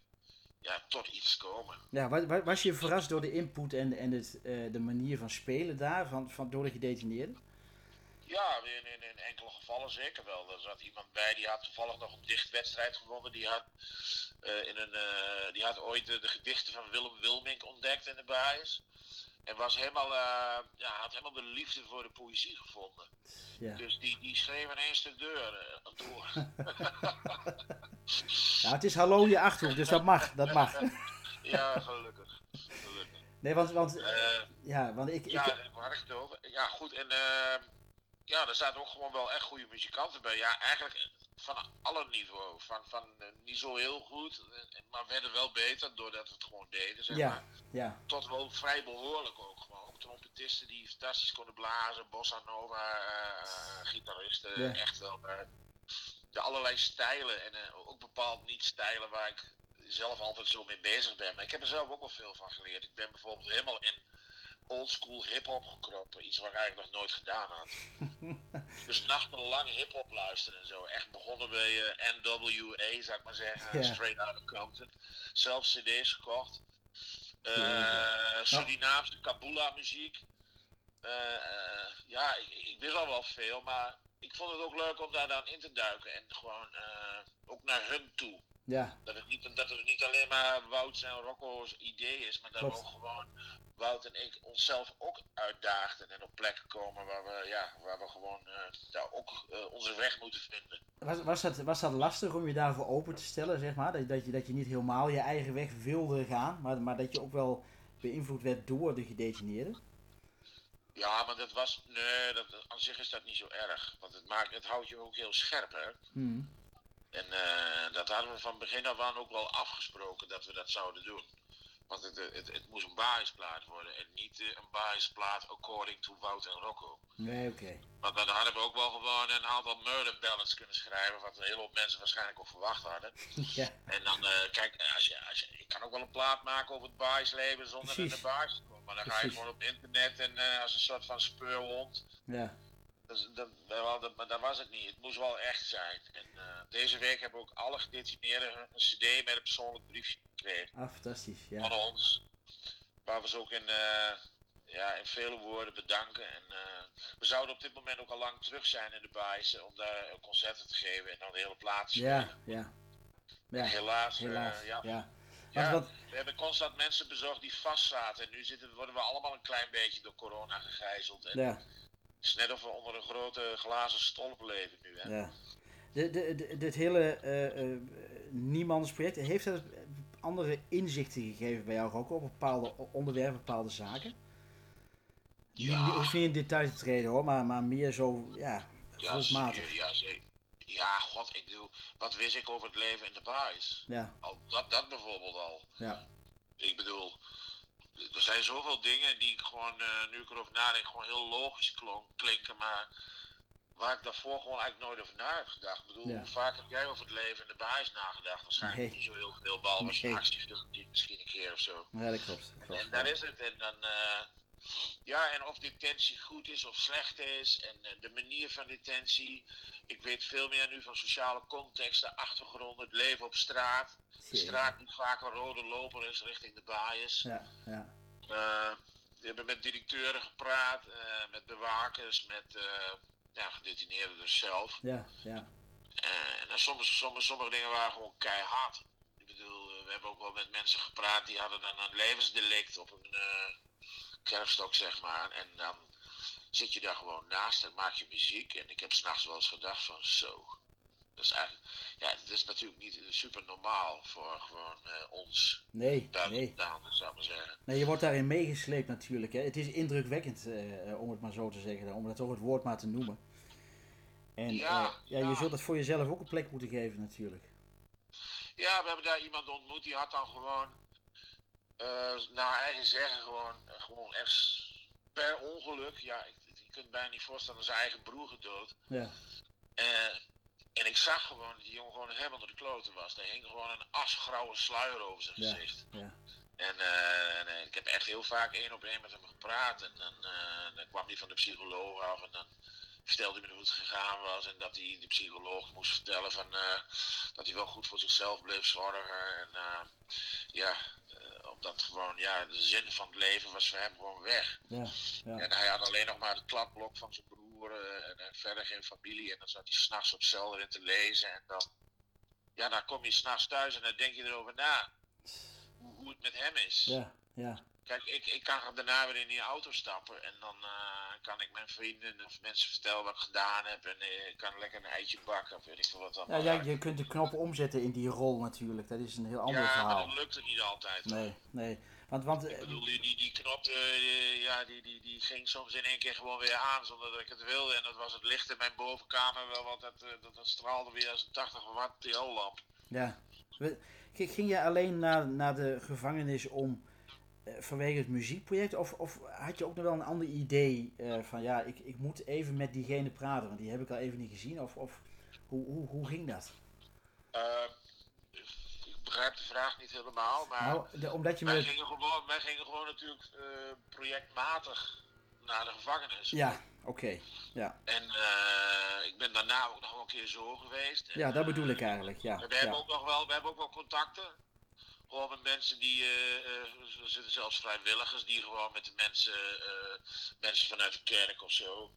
ja, tot iets komen. ja wa- wa- was je verrast door de input en, en het, eh, de manier van spelen daar, van, van, door de gedetineerden? Ja, in, in, in enkele gevallen zeker wel. Er zat iemand bij die had toevallig nog een dichtwedstrijd gewonnen. Die had, eh, in een, eh, die had ooit de, de gedichten van Willem Wilmink ontdekt in de baas. En was helemaal, eh, ja, had helemaal de liefde voor de poëzie gevonden. Ja. Dus die, die schreef ineens de deur eh, door. [laughs] [laughs] ja, het is hallo je achterhoek, dus dat mag, dat mag. ja, gelukkig. gelukkig. Nee, want, want, Eh, ja, want ik, ik, Ja, waar ik het over? Ja, goed. En ja, er zaten ook gewoon wel echt goede muzikanten bij. Ja, eigenlijk van alle niveaus. Van, van eh, niet zo heel goed, eh, maar werden wel beter doordat we het gewoon deden, zeg ja, maar. ja, Tot wel vrij behoorlijk ook gewoon. Trompetisten die fantastisch konden blazen, bossa nova, eh, gitaristen. Ja. Echt wel. de allerlei stijlen en ook bepaald niet stijlen waar ik zelf altijd zo mee bezig ben. Maar ik heb er zelf ook wel veel van geleerd. Ik ben bijvoorbeeld helemaal in oldschool hip-hop gekropen. Iets wat ik eigenlijk nog nooit gedaan had. [laughs] dus nachtenlang hip-hop luisteren en zo. Echt begonnen bij eh, NWA, zou ik maar zeggen. Straight out of Compton. Zelf CD's gekocht. Ja. Surinaamse Kabula muziek. Eh, ja, ik, ik wist al wel veel, maar ik vond het ook leuk om daar dan in te duiken. En gewoon eh, ook naar hun toe. ja, Dat het, niet, dat het niet alleen maar Wout's en Rocco's idee is, maar dat Klopt. ook gewoon Wout en ik onszelf ook uitdaagden en op plekken komen waar we, ja, waar we gewoon eh, daar ook eh, onze weg moeten vinden. was, was, dat, was dat lastig om je daarvoor open te stellen, zeg maar? Dat, dat, je, dat je niet helemaal je eigen weg wilde gaan, maar, maar dat je ook wel beïnvloed werd door de gedetineerden? Ja, maar dat was, nee, dat, aan zich is dat niet zo erg. Want het, maakt, het houdt je ook heel scherp, hè. Hmm. En eh, dat hadden we van begin af aan ook wel afgesproken dat we dat zouden doen. Want het, het, het moest een basisplaat worden en niet eh, een basisplaat according to Wout en Rocco. Nee, oké. Want dan hadden we ook wel gewoon een aantal murder ballads kunnen schrijven, wat een hele hoop mensen waarschijnlijk ook verwacht hadden. [laughs] ja, En dan, eh, kijk, als je, als je, ik kan ook wel een plaat maken over het baasleven zonder in de baas te komen. Maar dan ga je gewoon op internet en eh, als een soort van speurhond. ja, Dus dat, dat, dat, maar dat was het niet. Het moest wel echt zijn. En eh, deze week hebben we ook alle gedetineerden een cd met een persoonlijk briefje ah, fantastisch, van ja. ons. Waar we ze ook in, eh, ja, in vele woorden bedanken. En eh, we zouden op dit moment ook al lang terug zijn in de baas om daar eh, concerten te geven en dan de hele plaat te spelen. Ja, ja. Ja, Helaas, eh, helaas, ja. ja. Ja, Want wat, we hebben constant mensen bezocht die vast zaten. En nu zitten, worden we allemaal een klein beetje door corona gegijzeld. En ja, Het is net of we onder een grote glazen stolp leven nu. Hè? ja. De, de, de, dit hele eh eh, Niemands project, heeft dat andere inzichten gegeven bij jou, Rocco, op bepaalde onderwerpen, bepaalde zaken? Ja. Niet, hoef niet in detail te treden hoor, maar, maar meer zo, ja, Ja, zeker, ja, zeker. Ja, god, ik bedoel, wat wist ik over het leven in de baas? Ja, Al, dat, dat bijvoorbeeld al. ja, Ik bedoel, er zijn zoveel dingen die ik gewoon, eh, nu ik erover nadenk, gewoon heel logisch klonk, klinken, maar waar ik daarvoor gewoon eigenlijk nooit over na heb gedacht. Ik bedoel, Ja. hoe vaak heb jij over het leven in de baas nagedacht? Waarschijnlijk Nee. niet zo heel veel, behalve als je Nee. ziet, misschien een keer of zo. ja dat klopt. dat klopt. En daar is het. En dan, eh, ja, en of detentie goed is of slecht is. En eh, de manier van detentie. Ik weet veel meer nu van sociale context, de achtergrond, het leven op straat. De straat die vaak een rode loper is richting de baaiers. Ja, ja, Eh, we hebben met directeuren gepraat, met bewakers, met ja, gedetineerden dus zelf. ja, ja, Eh, en dan soms, soms, sommige dingen waren gewoon keihard. Ik bedoel, eh, we hebben ook wel met mensen gepraat die hadden dan een levensdelict op een eh kerfstok, zeg maar. En dan zit je daar gewoon naast en maak je muziek. En ik heb s'nachts wel eens gedacht van zo. Eigenlijk, ja, het is natuurlijk niet super normaal voor gewoon eh, ons nee, nee. zou ik maar zeggen. Nee, je wordt daarin meegesleept natuurlijk. Hè. Het is indrukwekkend, eh, om het maar zo te zeggen, om dat toch het woord maar te noemen. En Ja, eh, ja, je zult het voor jezelf ook een plek moeten geven natuurlijk. Ja, we hebben daar iemand ontmoet die had dan gewoon, eh naar eigen zeggen, gewoon, eh, gewoon echt per ongeluk, ja, ik, je kunt bijna niet voorstellen, zijn eigen broer gedood. Ja, Eh, en ik zag gewoon dat die jongen gewoon helemaal door de kloten was. Er hing gewoon een asgrauwe sluier over zijn Ja. gezicht. ja, En, eh, en, eh, ik heb echt heel vaak één op één met hem gepraat. En dan, eh, dan kwam hij van de psycholoog af en dan vertelde hij me hoe het gegaan was. En dat hij de psycholoog moest vertellen van, dat hij wel goed voor zichzelf bleef zorgen. En ja, omdat gewoon, ja, de zin van het leven was voor hem gewoon weg. ja, ja, En hij had alleen nog maar het kladblok van zijn broer. En, en verder geen familie. En dan zat hij s'nachts op cel erin te lezen. En dan, ja, dan kom je s'nachts thuis en dan denk je erover na hoe, hoe het met hem is. Ja, ja. Kijk, ik, ik kan daarna weer in die auto stappen en dan eh, kan ik mijn vrienden of mensen vertellen wat ik gedaan heb. En eh, ik kan lekker een eitje bakken of weet ik veel wat dan. Ja, ja, je kunt de knop omzetten in die rol natuurlijk. Dat is een heel ander ja, maar verhaal. dat lukt het niet altijd. hoor. Nee, nee. Want, want Ik eh, bedoel, die, die, die knop, eh, ja, die, die, die ging soms in één keer gewoon weer aan zonder dat ik het wilde. En dat was het licht in mijn bovenkamer wel, want dat, eh, dat, dat straalde weer als een 80 watt TL-lamp. ja. Ging je alleen naar, naar de gevangenis om eh, vanwege het muziekproject? Of, of had je ook nog wel een ander idee van ja, ik, ik moet even met diegene praten, want die heb ik al even niet gezien? Of, of hoe, hoe, hoe ging dat? Eh, begrijp de vraag niet helemaal, maar Nou, de- omdat je wij, gingen gewoon, wij gingen gewoon natuurlijk eh, projectmatig naar de gevangenis. Ja, oké. Ja. En eh, ik ben daarna ook nog wel een keer zo geweest. En, ja, dat eh, bedoel ik eigenlijk. Ja. We hebben ook nog wel, we hebben ook wel contacten. Gewoon met mensen die, eh, eh, er zitten zelfs vrijwilligers die gewoon met de mensen, eh, mensen vanuit de kerk of zo.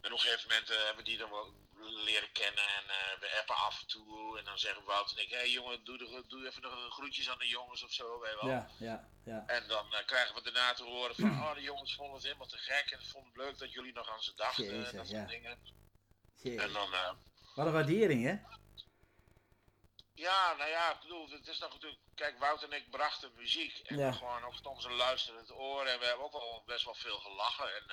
En op een gegeven moment eh, hebben die dan wel leren kennen en eh, we appen af en toe. En dan zeggen Wout en ik, hé hey, jongen, doe, de, doe even nog groetjes aan de jongens of zo. Weet wel. Ja, ja, ja. En dan eh, krijgen we daarna te horen van, oh de jongens vonden het helemaal te gek en vonden het leuk dat jullie nog aan ze dachten. Jezus, dat soort ja. dingen. En dan, eh, Wat een waardering, hè? Ja, nou ja, ik bedoel, het is nog natuurlijk. Kijk, Wout en ik brachten muziek. En Ja. gewoon ook soms een luisterend oor. En we hebben ook wel best wel veel gelachen. En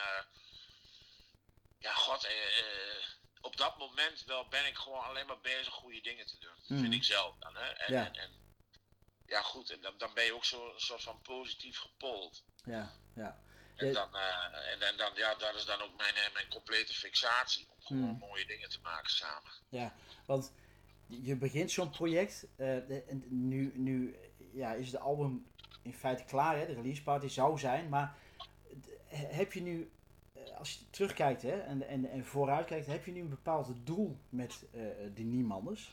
ja, god, eh, eh, op dat moment wel ben ik gewoon alleen maar bezig goede dingen te doen. Mhm. Vind ik zelf dan. Hè? En, Ja. en, en, ja, goed, en dan, dan ben je ook zo, een soort van positief gepold. Ja, ja. En dan, eh, en, en dan, ja, dat is dan ook mijn, mijn complete fixatie. Om gewoon Mhm. mooie dingen te maken samen. Ja, want je begint zo'n project. de- en nu nu ja, is het album in feite klaar, hè? de release party zou zijn. Maar heb je nu, als je terugkijkt hè, en, en, en vooruitkijkt, heb je nu een bepaald doel met eh, de Niemanders?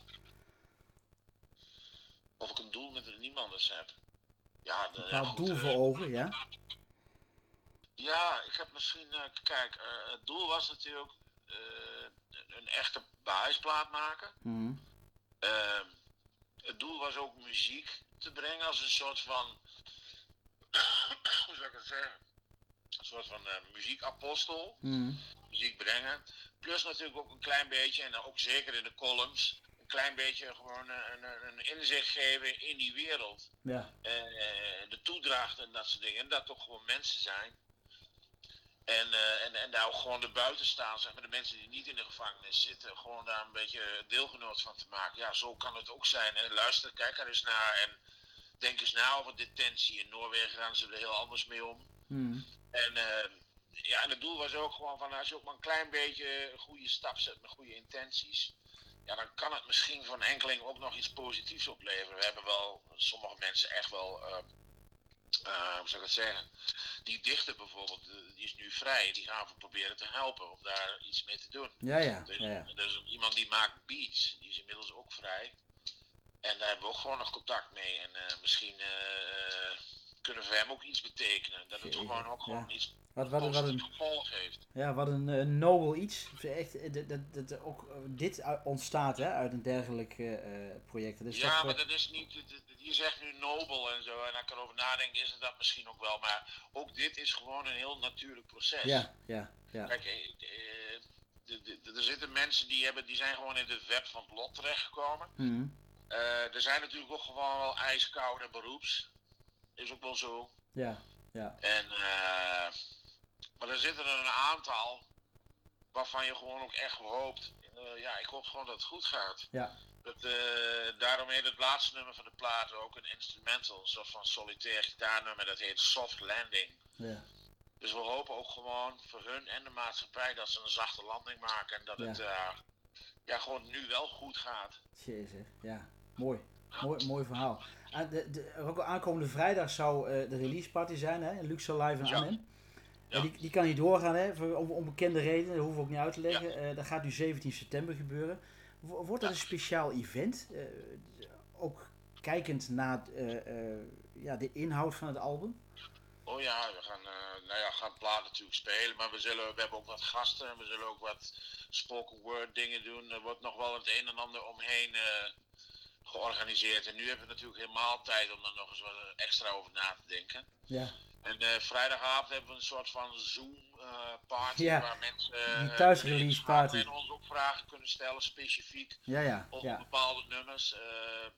Of ik een doel met de niemanders heb. Ja, de, Een ja, bepaald goed, doel eh, voor ogen, ja? Ja, ik heb misschien, eh, kijk, eh, het doel was natuurlijk eh, een, echte behuisplaat maken. Mhm. Ehm, het doel was ook muziek te brengen als een soort van, [coughs] hoe zou ik het zeggen, een soort van eh, muziekapostel, Mhm. muziek brengen. Plus natuurlijk ook een klein beetje, en ook zeker in de columns, een klein beetje gewoon eh, een, een, een inzicht geven in die wereld Ja, eh, de toedracht en dat soort dingen. En dat toch gewoon mensen zijn. En, en, en daar ook gewoon de buiten staan, zeg maar, de mensen die niet in de gevangenis zitten, gewoon daar een beetje deelgenoot van te maken. Ja, zo kan het ook zijn. En luister, kijk er eens naar en denk eens na over detentie. In Noorwegen gaan ze er heel anders mee om. Mhm. En, eh, ja, en het doel was ook gewoon van als je ook maar een klein beetje een goede stap zet met goede intenties. Ja, dan kan het misschien voor een enkeling ook nog iets positiefs opleveren. We hebben wel sommige mensen echt wel, eh, eh, hoe zou ik het zeggen, die dichter bijvoorbeeld, die is nu vrij. Die gaan we proberen te helpen om daar iets mee te doen. ja, ja, is, ja, ja. is iemand die maakt beats, die is inmiddels ook vrij. En daar hebben we ook gewoon nog contact mee. En eh, misschien kunnen we voor hem ook iets betekenen. Dat het gewoon ook ja. gewoon iets Wat, wat, een, gevolg heeft. ja, wat een eh, nobel iets. Echt, eh, dat, dat, dat ook eh, dit ontstaat hè, uit een dergelijk project. Ja, maar dat is niet. Je zegt nu nobel en zo. En als ik erover nadenk, is het dat misschien ook wel. Maar ook dit is gewoon een heel natuurlijk proces. ja, ja, ja. Kijk, de- de- er zitten mensen die, hebben, die zijn gewoon in het web van het lot terechtgekomen. Eh, er zijn natuurlijk ook gewoon wel ijskoude beroeps. Is ook wel zo. Ja, ja, En, eh, maar er zitten er een aantal waarvan je gewoon ook echt hoopt. eh, ja, ik hoop gewoon dat het goed gaat. ja, Dat, eh, daarom heet het laatste nummer van de plaat ook een instrumental, een soort van solitair gitaarnummer. Dat heet Soft Landing. ja. Dus we hopen ook gewoon voor hun en de maatschappij dat ze een zachte landing maken. En dat Ja. het ja, gewoon nu wel goed gaat. Jezus, ja. Mooi. Mooi, mooi verhaal. Ah, de, de, ook aankomende vrijdag zou eh, de release party zijn, hè? Luxor Live in Ja. Arnhem. Ja. Die, die kan niet doorgaan, hè? voor onbekende redenen, dat hoeven we ook niet uit te leggen. Eh, dat gaat nu 17 september gebeuren. Wo- Wordt dat Ja. een speciaal event? Eh, ook kijkend naar ja, de inhoud van het album? Oh ja, we gaan, uh, nou ja, gaan plaat natuurlijk spelen, maar we, zullen, we hebben ook wat gasten en we zullen ook wat spoken word dingen doen. Er wordt nog wel het een en ander omheen uh, georganiseerd. En nu hebben we natuurlijk helemaal tijd om er nog eens wat extra over na te denken. Ja. En uh, vrijdagavond hebben we een soort van Zoom-party Ja, waar mensen uh, thuisrelease party. en ons ook vragen kunnen stellen, specifiek Ja, ja, over bepaalde nummers.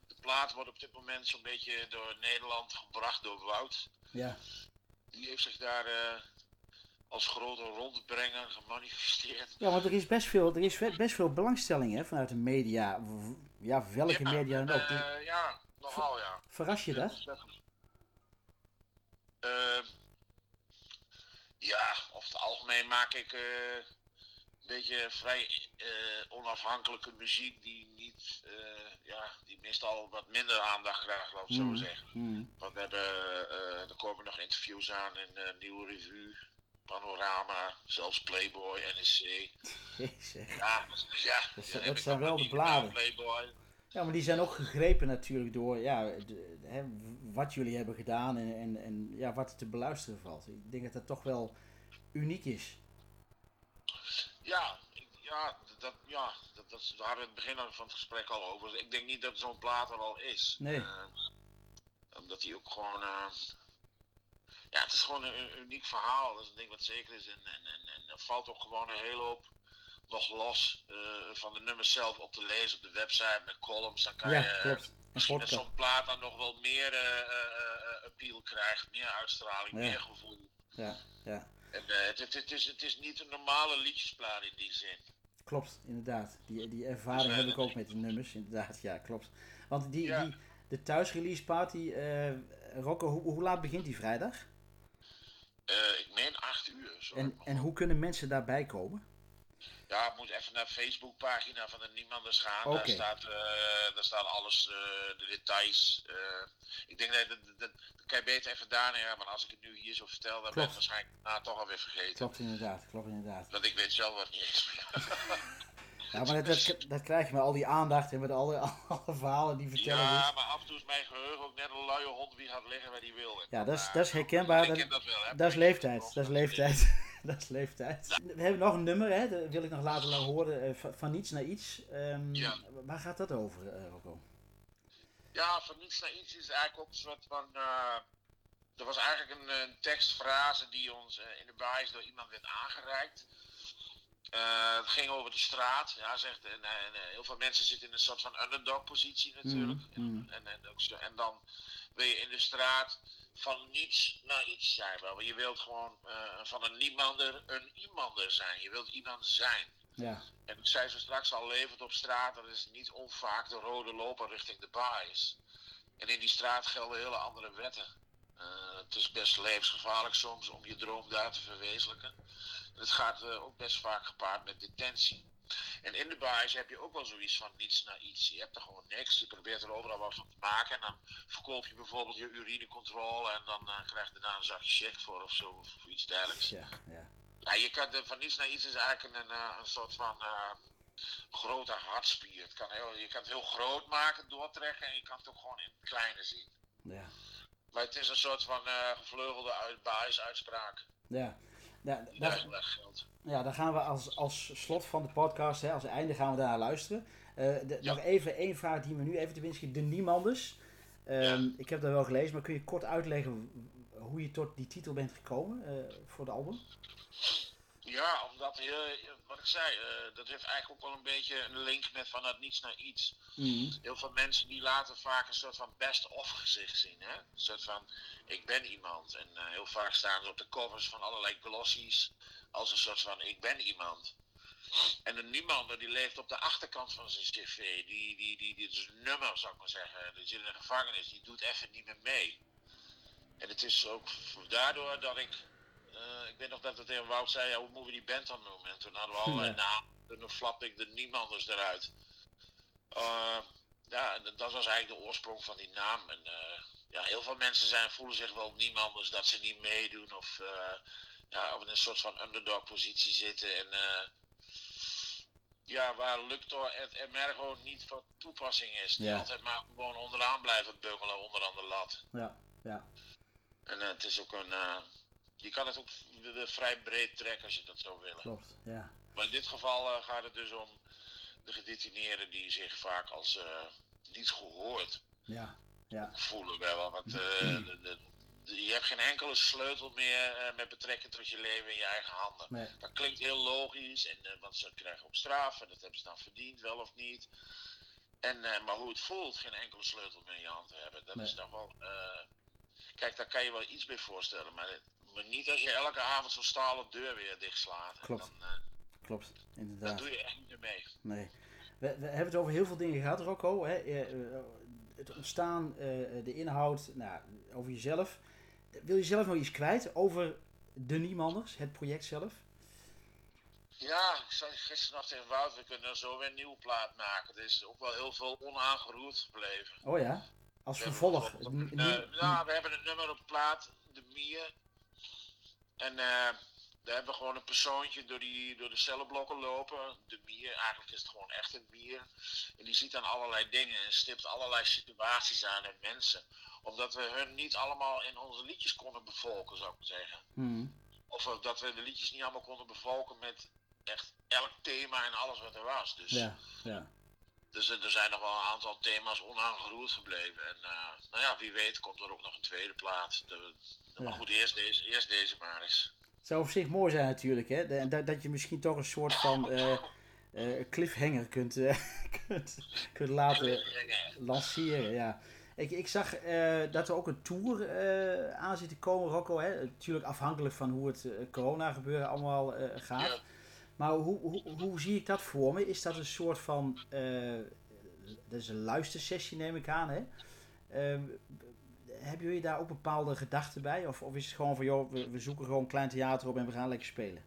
De plaat wordt op dit moment zo'n beetje door Nederland gebracht door Wout. ja. Die heeft zich daar als grote rondbrenger gemanifesteerd. Ja, want er is best veel, er is best veel belangstelling hè, vanuit de media. Ja, welke ja, media dan ook. eh, ja, nogal ja. Verras je dat? Uh, ja, over het algemeen maak ik uh, een beetje vrij onafhankelijke muziek die niet, ja, die meestal wat minder aandacht krijgt, laat ik Mm. zo zeggen. Hmm. Want we hebben, er komen nog interviews aan in Nieuwe Revue, Panorama, zelfs Playboy. Jezus. Ja, ja. Dat, ja, dat zijn wel de bladen. Playboy. Ja, maar die zijn ook gegrepen natuurlijk door ja, de, hè, wat jullie hebben gedaan en, en, en ja, wat er te beluisteren valt. Ik denk dat dat toch wel uniek is. Ja, ja, dat, ja dat, dat, daar hadden we het begin van het gesprek al over. Ik denk niet dat zo'n plaat er al is. Nee. Eh, omdat hij ook gewoon. eh, ja, het is gewoon een, een uniek verhaal. Dat is een ding wat zeker is. En, en, en, en er valt ook gewoon een hele hoop nog los eh, van de nummers zelf op te lezen op de website met columns. Dan kan Ja, je klopt. Een misschien dat podcast. zo'n plaat dan nog wel meer eh, eh, eh, appeal krijgt, meer uitstraling, Ja. meer gevoel. Ja, ja, En, eh, het, het, het, is, het is niet een normale liedjesplaat in die zin. klopt, inderdaad. Die, die ervaring heb ik ook met de nummers, inderdaad. Ja, klopt. Want die, Ja. die, de thuisrelease party, eh Rocco, hoe, hoe laat begint die vrijdag? Eh, ik meen 8 uur. Zo. En, en hoe kunnen mensen daarbij komen? Ja, ik moet even naar de Facebookpagina van de Niemanders gaan. Daar, staat, eh, daar staan alles, eh, de details. eh. ik denk dat, dat, dat, kan je beter even daar neer, maar als ik het nu hier zo vertel, dan ben ik waarschijnlijk daarna toch alweer vergeten. Klopt inderdaad, klopt inderdaad. Want ik weet zelf wat niet eens. [laughs] Ja, maar dat, dat, dat krijg je met al die aandacht en met alle, [laughs] alle verhalen die vertellen. Ja, maar af en toe is mijn geheugen ook net een luie hond die gaat liggen waar die wil. Ja, dat is, dat is herkenbaar. Dat, dat wel, hè. dat is leeftijd. Dat is leeftijd. [laughs] [laughs] dat is leeftijd. We hebben nog een nummer, hè? dat wil ik nog laten horen. eh, van, niets naar iets. Ehm, Ja. Waar gaat dat over, eh Rocco? Ja, van niets naar iets is eigenlijk ook een soort van. eh, er was eigenlijk een, een tekstfrase die ons in de basis door iemand werd aangereikt. Eh, het ging over de straat. Ja, zegt, en, en, eh, heel veel mensen zitten in een soort van underdog-positie natuurlijk. Mm, mm. En, en, ook en dan wil je in de straat van niets naar iets zijn. Wel. Je wilt gewoon eh, van een niemander een iemander zijn. Je wilt iemand zijn. Ja, En ik zei zo straks al, levend op straat, dat is niet onvaak de rode loper richting de baas. En in die straat gelden hele andere wetten. Eh, het is best levensgevaarlijk soms om je droom daar te verwezenlijken. Het gaat eh, ook best vaak gepaard met detentie. En in de baas heb je ook wel zoiets van niets naar iets. Je hebt er gewoon niks. Je probeert er overal wat van te maken. En dan verkoop je bijvoorbeeld je urinecontrole. En dan eh, krijg je daar een zakje check voor of zo. Of iets dergelijks. ja, ja. Ja, je kan van niets naar iets is eigenlijk een, eh, een soort van eh, grote hartspier. Het kan heel, je kan het heel groot maken, doortrekken en je kan het ook gewoon in het kleine zien. ja. Maar het is een soort van eh, gevleugelde uit, basisuitspraak. ja. Ja, Heel erg geldt. ja, daar gaan we als, als slot van de podcast, hè, als einde gaan we daar luisteren. Eh, de- Ja. Nog even één vraag die me nu even te binnen schiet. De Niemanders. Ehm, Ik heb dat wel gelezen, maar kun je kort uitleggen hoe je tot die titel bent gekomen eh, voor het album? Ja, omdat, eh, wat ik zei, eh, dat heeft eigenlijk ook wel een beetje een link met van het niets naar iets. Mhm. Heel veel mensen die laten vaak een soort van best-of gezicht zien. Hè? Een soort van, ik ben iemand. En eh, heel vaak staan ze op de covers van allerlei glossies als een soort van, ik ben iemand. En een niemander die leeft op de achterkant van zijn cv. Die, die, die, die is een nummer, zou ik maar zeggen. Die zit in de gevangenis, die doet even niet meer mee. En het is ook daardoor dat ik... eh, ik weet nog dat het tegen Wout zei, ja, hoe moeten we die band dan noemen? En toen hadden we allerlei Ja. namen. En dan flapte ik de niemanders eruit. Eh, ja, en dat was eigenlijk de oorsprong van die naam. En eh, ja, heel veel mensen zijn, voelen zich wel niemanders dat ze niet meedoen of, ja, of in een soort van underdog positie zitten. En ja, waar Luctor et Emergo niet van toepassing is. Die Ja. altijd maar gewoon onderaan blijven bungelen, onderaan de lat. Ja, ja. En het is ook een. Je kan het ook vrij breed trekken als je dat zou willen. Klopt, ja. Maar in dit geval eh, gaat het dus om de gedetineerden die zich vaak als eh, niet gehoord Ja, ja. voelen. Wel, want eh, [clears throat] de- de- de- je hebt geen enkele sleutel meer met betrekking tot je leven in je eigen handen. Nee. Dat klinkt heel logisch, en, want ze krijgen ook straf en dat hebben ze dan verdiend, wel of niet. En, maar hoe het voelt, geen enkele sleutel meer in je hand te hebben, dat Nee. is nog wel. kijk, daar kan je wel iets bij voorstellen, maar, maar niet als je elke avond zo'n stalen deur weer dichtslaat. Klopt. Dan, eh, Klopt, inderdaad. doe je echt niet meer mee. Nee. We, we hebben het over heel veel dingen gehad, Rocco. Hè? Eh, eh, Het ontstaan, de inhoud, nou, over jezelf. Wil je zelf nog iets kwijt over de Niemanders, het project zelf? Ja, ik zei gisteren nog tegen Wout, we kunnen zo weer een nieuwe plaat maken. Er is ook wel heel veel onaangeroerd gebleven. Oh ja, als vervolg. Het nou, we hebben een nummer op plaat, de Mier. En eh, daar hebben we gewoon een persoontje door, die, door de cellenblokken lopen. De Mier, eigenlijk is het gewoon echt een Mier. En die ziet dan allerlei dingen en stipt allerlei situaties aan en mensen. Omdat we hun niet allemaal in onze liedjes konden bevolken, zou ik zeggen. Hmm, Of eh, dat we de liedjes niet allemaal konden bevolken met echt elk thema en alles wat er was. Dus, Ja, ja. Dus er zijn nog wel een aantal thema's onaangeroerd gebleven. En eh, nou ja, wie weet komt er ook nog een tweede plaat. De- Maar Ja. goed, eerst deze, eerst deze maar eens. Het zou op zich mooi zijn natuurlijk, hè? De- Dat, dat je misschien toch een soort van eh, [laughs] eh, cliffhanger kunt, [laughs] kunt, kunt laten lanceren, ja. Ik, ik zag dat er ook een tour aan zit te komen, Rocco. Hè? Natuurlijk afhankelijk van hoe het corona gebeuren allemaal gaat. Ja. Maar hoe, hoe, hoe zie ik dat voor me? Is dat een soort van... eh, dat is een luistersessie neem ik aan, hè? Eh, hebben jullie daar ook bepaalde gedachten bij? Of, of is het gewoon van, joh, we, we zoeken gewoon een klein theater op en we gaan lekker spelen?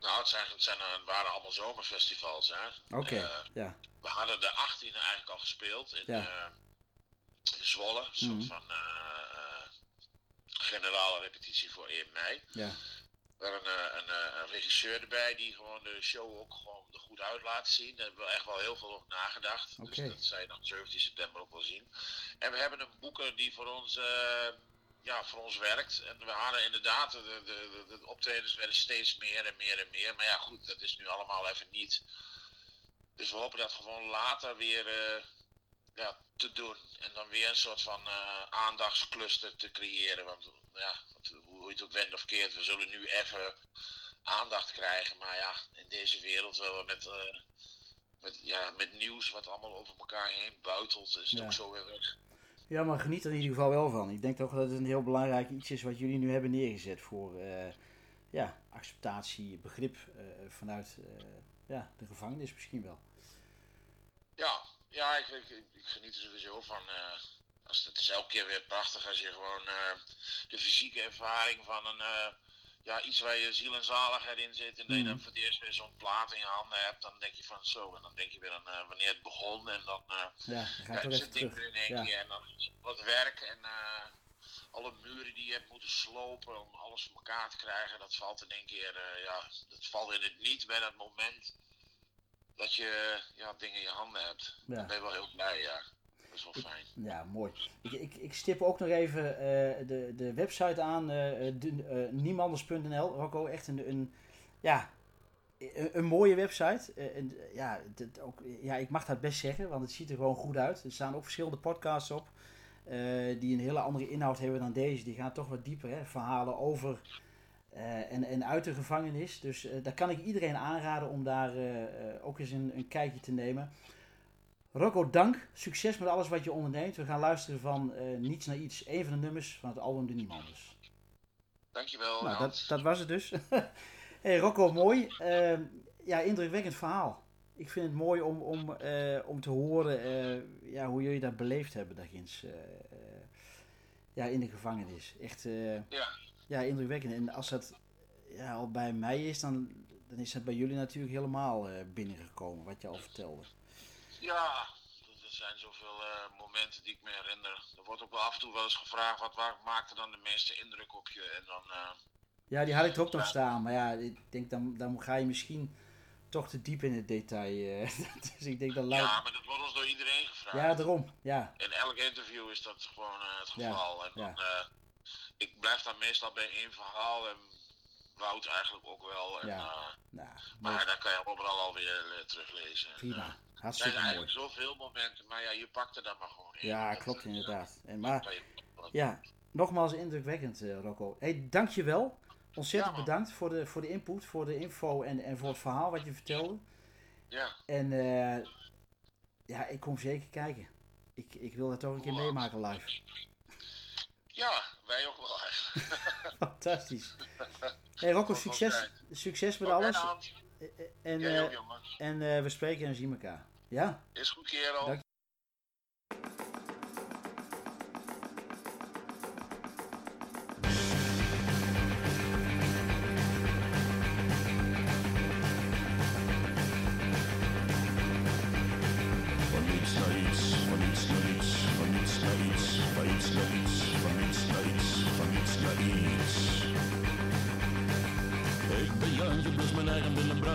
Nou, het, zijn, het, zijn, eh, het waren allemaal zomerfestivals. Hè? Oké, Eh, ja. we hadden de 18e eigenlijk al gespeeld in, Ja. in Zwolle. Een soort Mhm. van generale repetitie voor 1 mei. Ja, We hebben een, een, eh, een regisseur erbij die gewoon de show ook gewoon er goed uit laat zien. Daar hebben we echt wel heel veel over nagedacht. Dus dat zij dan 17 september ook wel zien. En we hebben een boeker die voor ons, eh, ja, voor ons werkt. En we hadden inderdaad, de, de, de, de optredens werden steeds meer en meer en meer. Maar ja goed, dat is nu allemaal even niet. Dus we hopen dat gewoon later weer eh, ja, te doen. En dan weer een soort van eh, aandachtscluster te creëren. Want ja, je het ook wendt of keert, we zullen nu even aandacht krijgen. Maar ja, in deze wereld waar we met, eh, met, ja, met nieuws wat allemaal over elkaar heen buitelt, is het Ja. ook zo weer weg. Ja, maar geniet er in ieder geval wel van. Ik denk toch dat het een heel belangrijk iets is wat jullie nu hebben neergezet voor eh, ja, acceptatie, begrip eh, vanuit eh, ja, de gevangenis misschien wel. Ja, ja ik, ik, ik, ik geniet er sowieso van. Als, het is elke keer weer prachtig als je gewoon eh, de fysieke ervaring van een, eh, ja, iets waar je ziel en zaligheid in zit. En dat je Mhm. dan voor het eerst weer zo'n plaat in je handen hebt. Dan denk je van zo. En dan denk je weer aan eh, wanneer het begon. En dan Ja, dan ga ja, ding er in één Ja. keer. En dan wat werk en alle muren die je hebt moeten slopen om alles voor elkaar te krijgen. Dat valt in één keer, ja, dat valt in het niet bij dat moment dat je ja, dingen in je handen hebt. Ja. Dan ben je wel heel blij, ja. Dat is wel fijn. Ja, mooi. Ik, ik, ik stip ook nog even eh, de, de website aan, eh, de- eh, niemanders.nl. Rocco, echt een, een, ja, een, een mooie website. Eh, en, eh, ja, dit ook, ja, ik mag dat best zeggen, want het ziet er gewoon goed uit. Er staan ook verschillende podcasts op, eh, die een hele andere inhoud hebben dan deze. Die gaan toch wat dieper, hè? verhalen over eh, en, en uit de gevangenis. Dus eh, daar kan ik iedereen aanraden om daar eh, eh, ook eens een, een kijkje te nemen. Rocco, dank. Succes met alles wat je onderneemt. We gaan luisteren van eh, Niets naar Iets. Een van de nummers van het album De Niemanders. Dankjewel. Nou, dat, dat was het dus. [laughs] hey Rocco, mooi. Eh, ja, indrukwekkend verhaal. Ik vind het mooi om, om, eh, om te horen eh, ja, hoe jullie dat beleefd hebben daarginds. ja, in de gevangenis. Echt Ja. ja, indrukwekkend. En als dat ja, al bij mij is, dan, dan is dat bij jullie natuurlijk helemaal binnengekomen, wat je al vertelde. Ja, er zijn zoveel eh, momenten die ik me herinner. Er wordt ook wel af en toe wel eens gevraagd, wat wa- maakte dan de meeste indruk op je? En dan, eh, Ja, die had ik er ook nog staan. Maar ja, ik denk dan, dan ga je misschien toch te diep in het detail. eh. [laughs] dus ik denk dat ja, maar dat wordt ons door iedereen gevraagd. Ja, daarom. Ja, In elk interview is dat gewoon het Ja, geval. en dan, ja. ik blijf dan meestal bij één verhaal en Wout eigenlijk ook wel. En, Ja. Nou, maar dan kan je overal alweer teruglezen. En, prima. eh, er zijn Hartstikke mooi. eigenlijk zoveel momenten, maar ja, je pakt er dan maar gewoon in. Ja, Dat, klopt eh, inderdaad. En, maar ja, nogmaals indrukwekkend, eh, Rocco. Hey, dankjewel. Ontzettend Ja, bedankt voor de, voor de input, voor de info en, en voor het verhaal wat je vertelde. Ja, En eh, ja, ik kom zeker kijken. Ik, ik wil het toch een keer meemaken live. ja, wij ook wel eigenlijk. [laughs] Fantastisch. Hey Rocco, succes, succes met alles. En, en we spreken en zien elkaar. Ja? Is goed, kerel.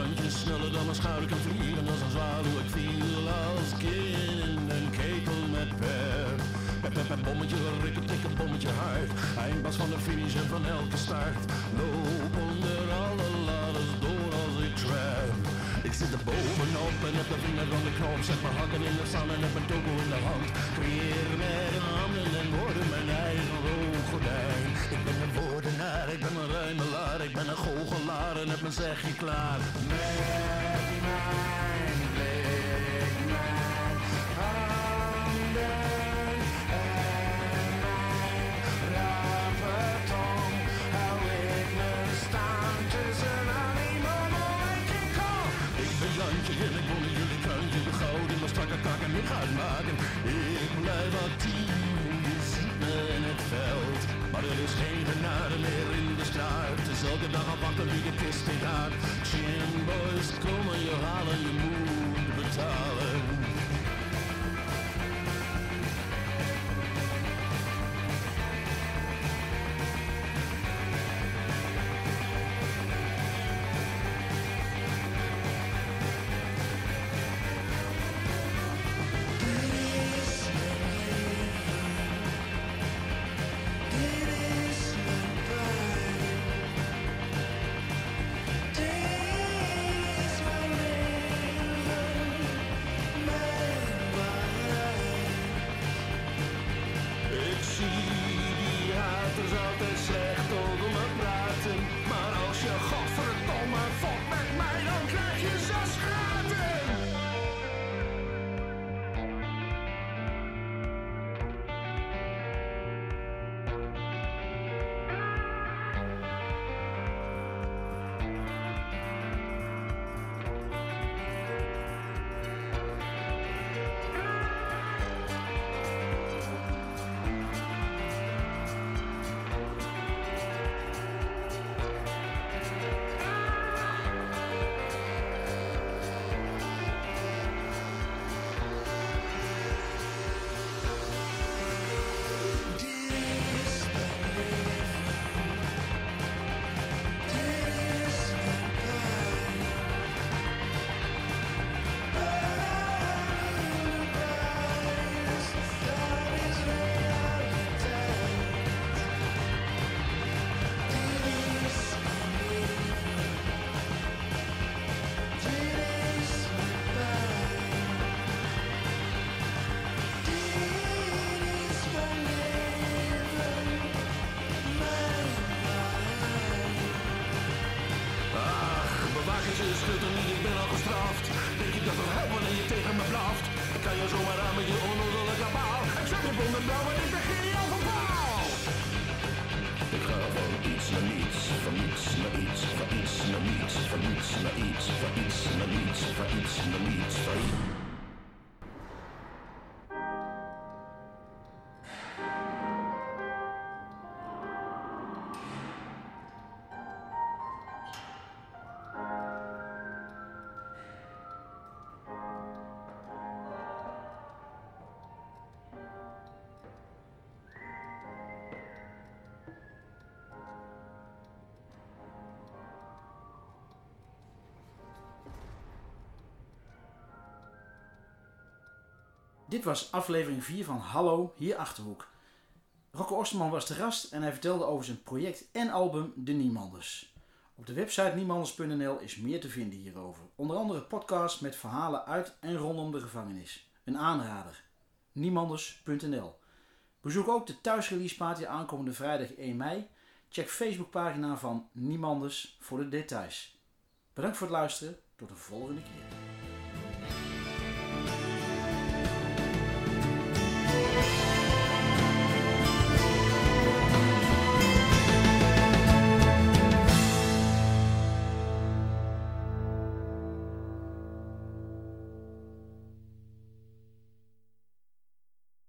Binnenbrandje, sneller dan een schuil kan vliegen als een zwaluw. Ik viel als kind in een ketel met pep. Pep, pep, pep, bommetje, rikke, tikke, bommetje hard. Eindpas van de finish en van elke start. Loop onder alle ladders door als ik trap. Ik zit er bovenop en heb de vinger van de knop. Zet mijn hakken in de zand en heb mijn toko in de hand. Creëer met handen en woorden heb mijn zegje klaar. Met mijn blik, mijn handen en mijn rave tong. Hou ik me staan tussen animal en King Kong. Ik ben Jantje straat. Het is elke dag afwachten wie de kist in gaat. Chin boys en niet, ik ben al gestraft. Denk je dat het helpt wanneer je tegen me blaft? Ik kan je zomaar aan met je onnozele kabaal. Ik zet je bonden blauw en ik begin je al verbaal. Ik ga van iets naar niets, van niets naar iets, van iets naar niets, van niets naar iets, van iets naar niets, van iets naar niets, van Dit was aflevering 4 van Hallo, hier Achterhoek. Rocco Osterman was te gast en hij vertelde over zijn project en album De Niemanders. Op de website niemanders.nl is meer te vinden hierover. Onder andere podcasts met verhalen uit en rondom de gevangenis. Een aanrader. Niemanders.nl Bezoek ook de thuisrelease party aankomende vrijdag 1 mei. Check Facebookpagina van Niemanders voor de details. Bedankt voor het luisteren. Tot de volgende keer.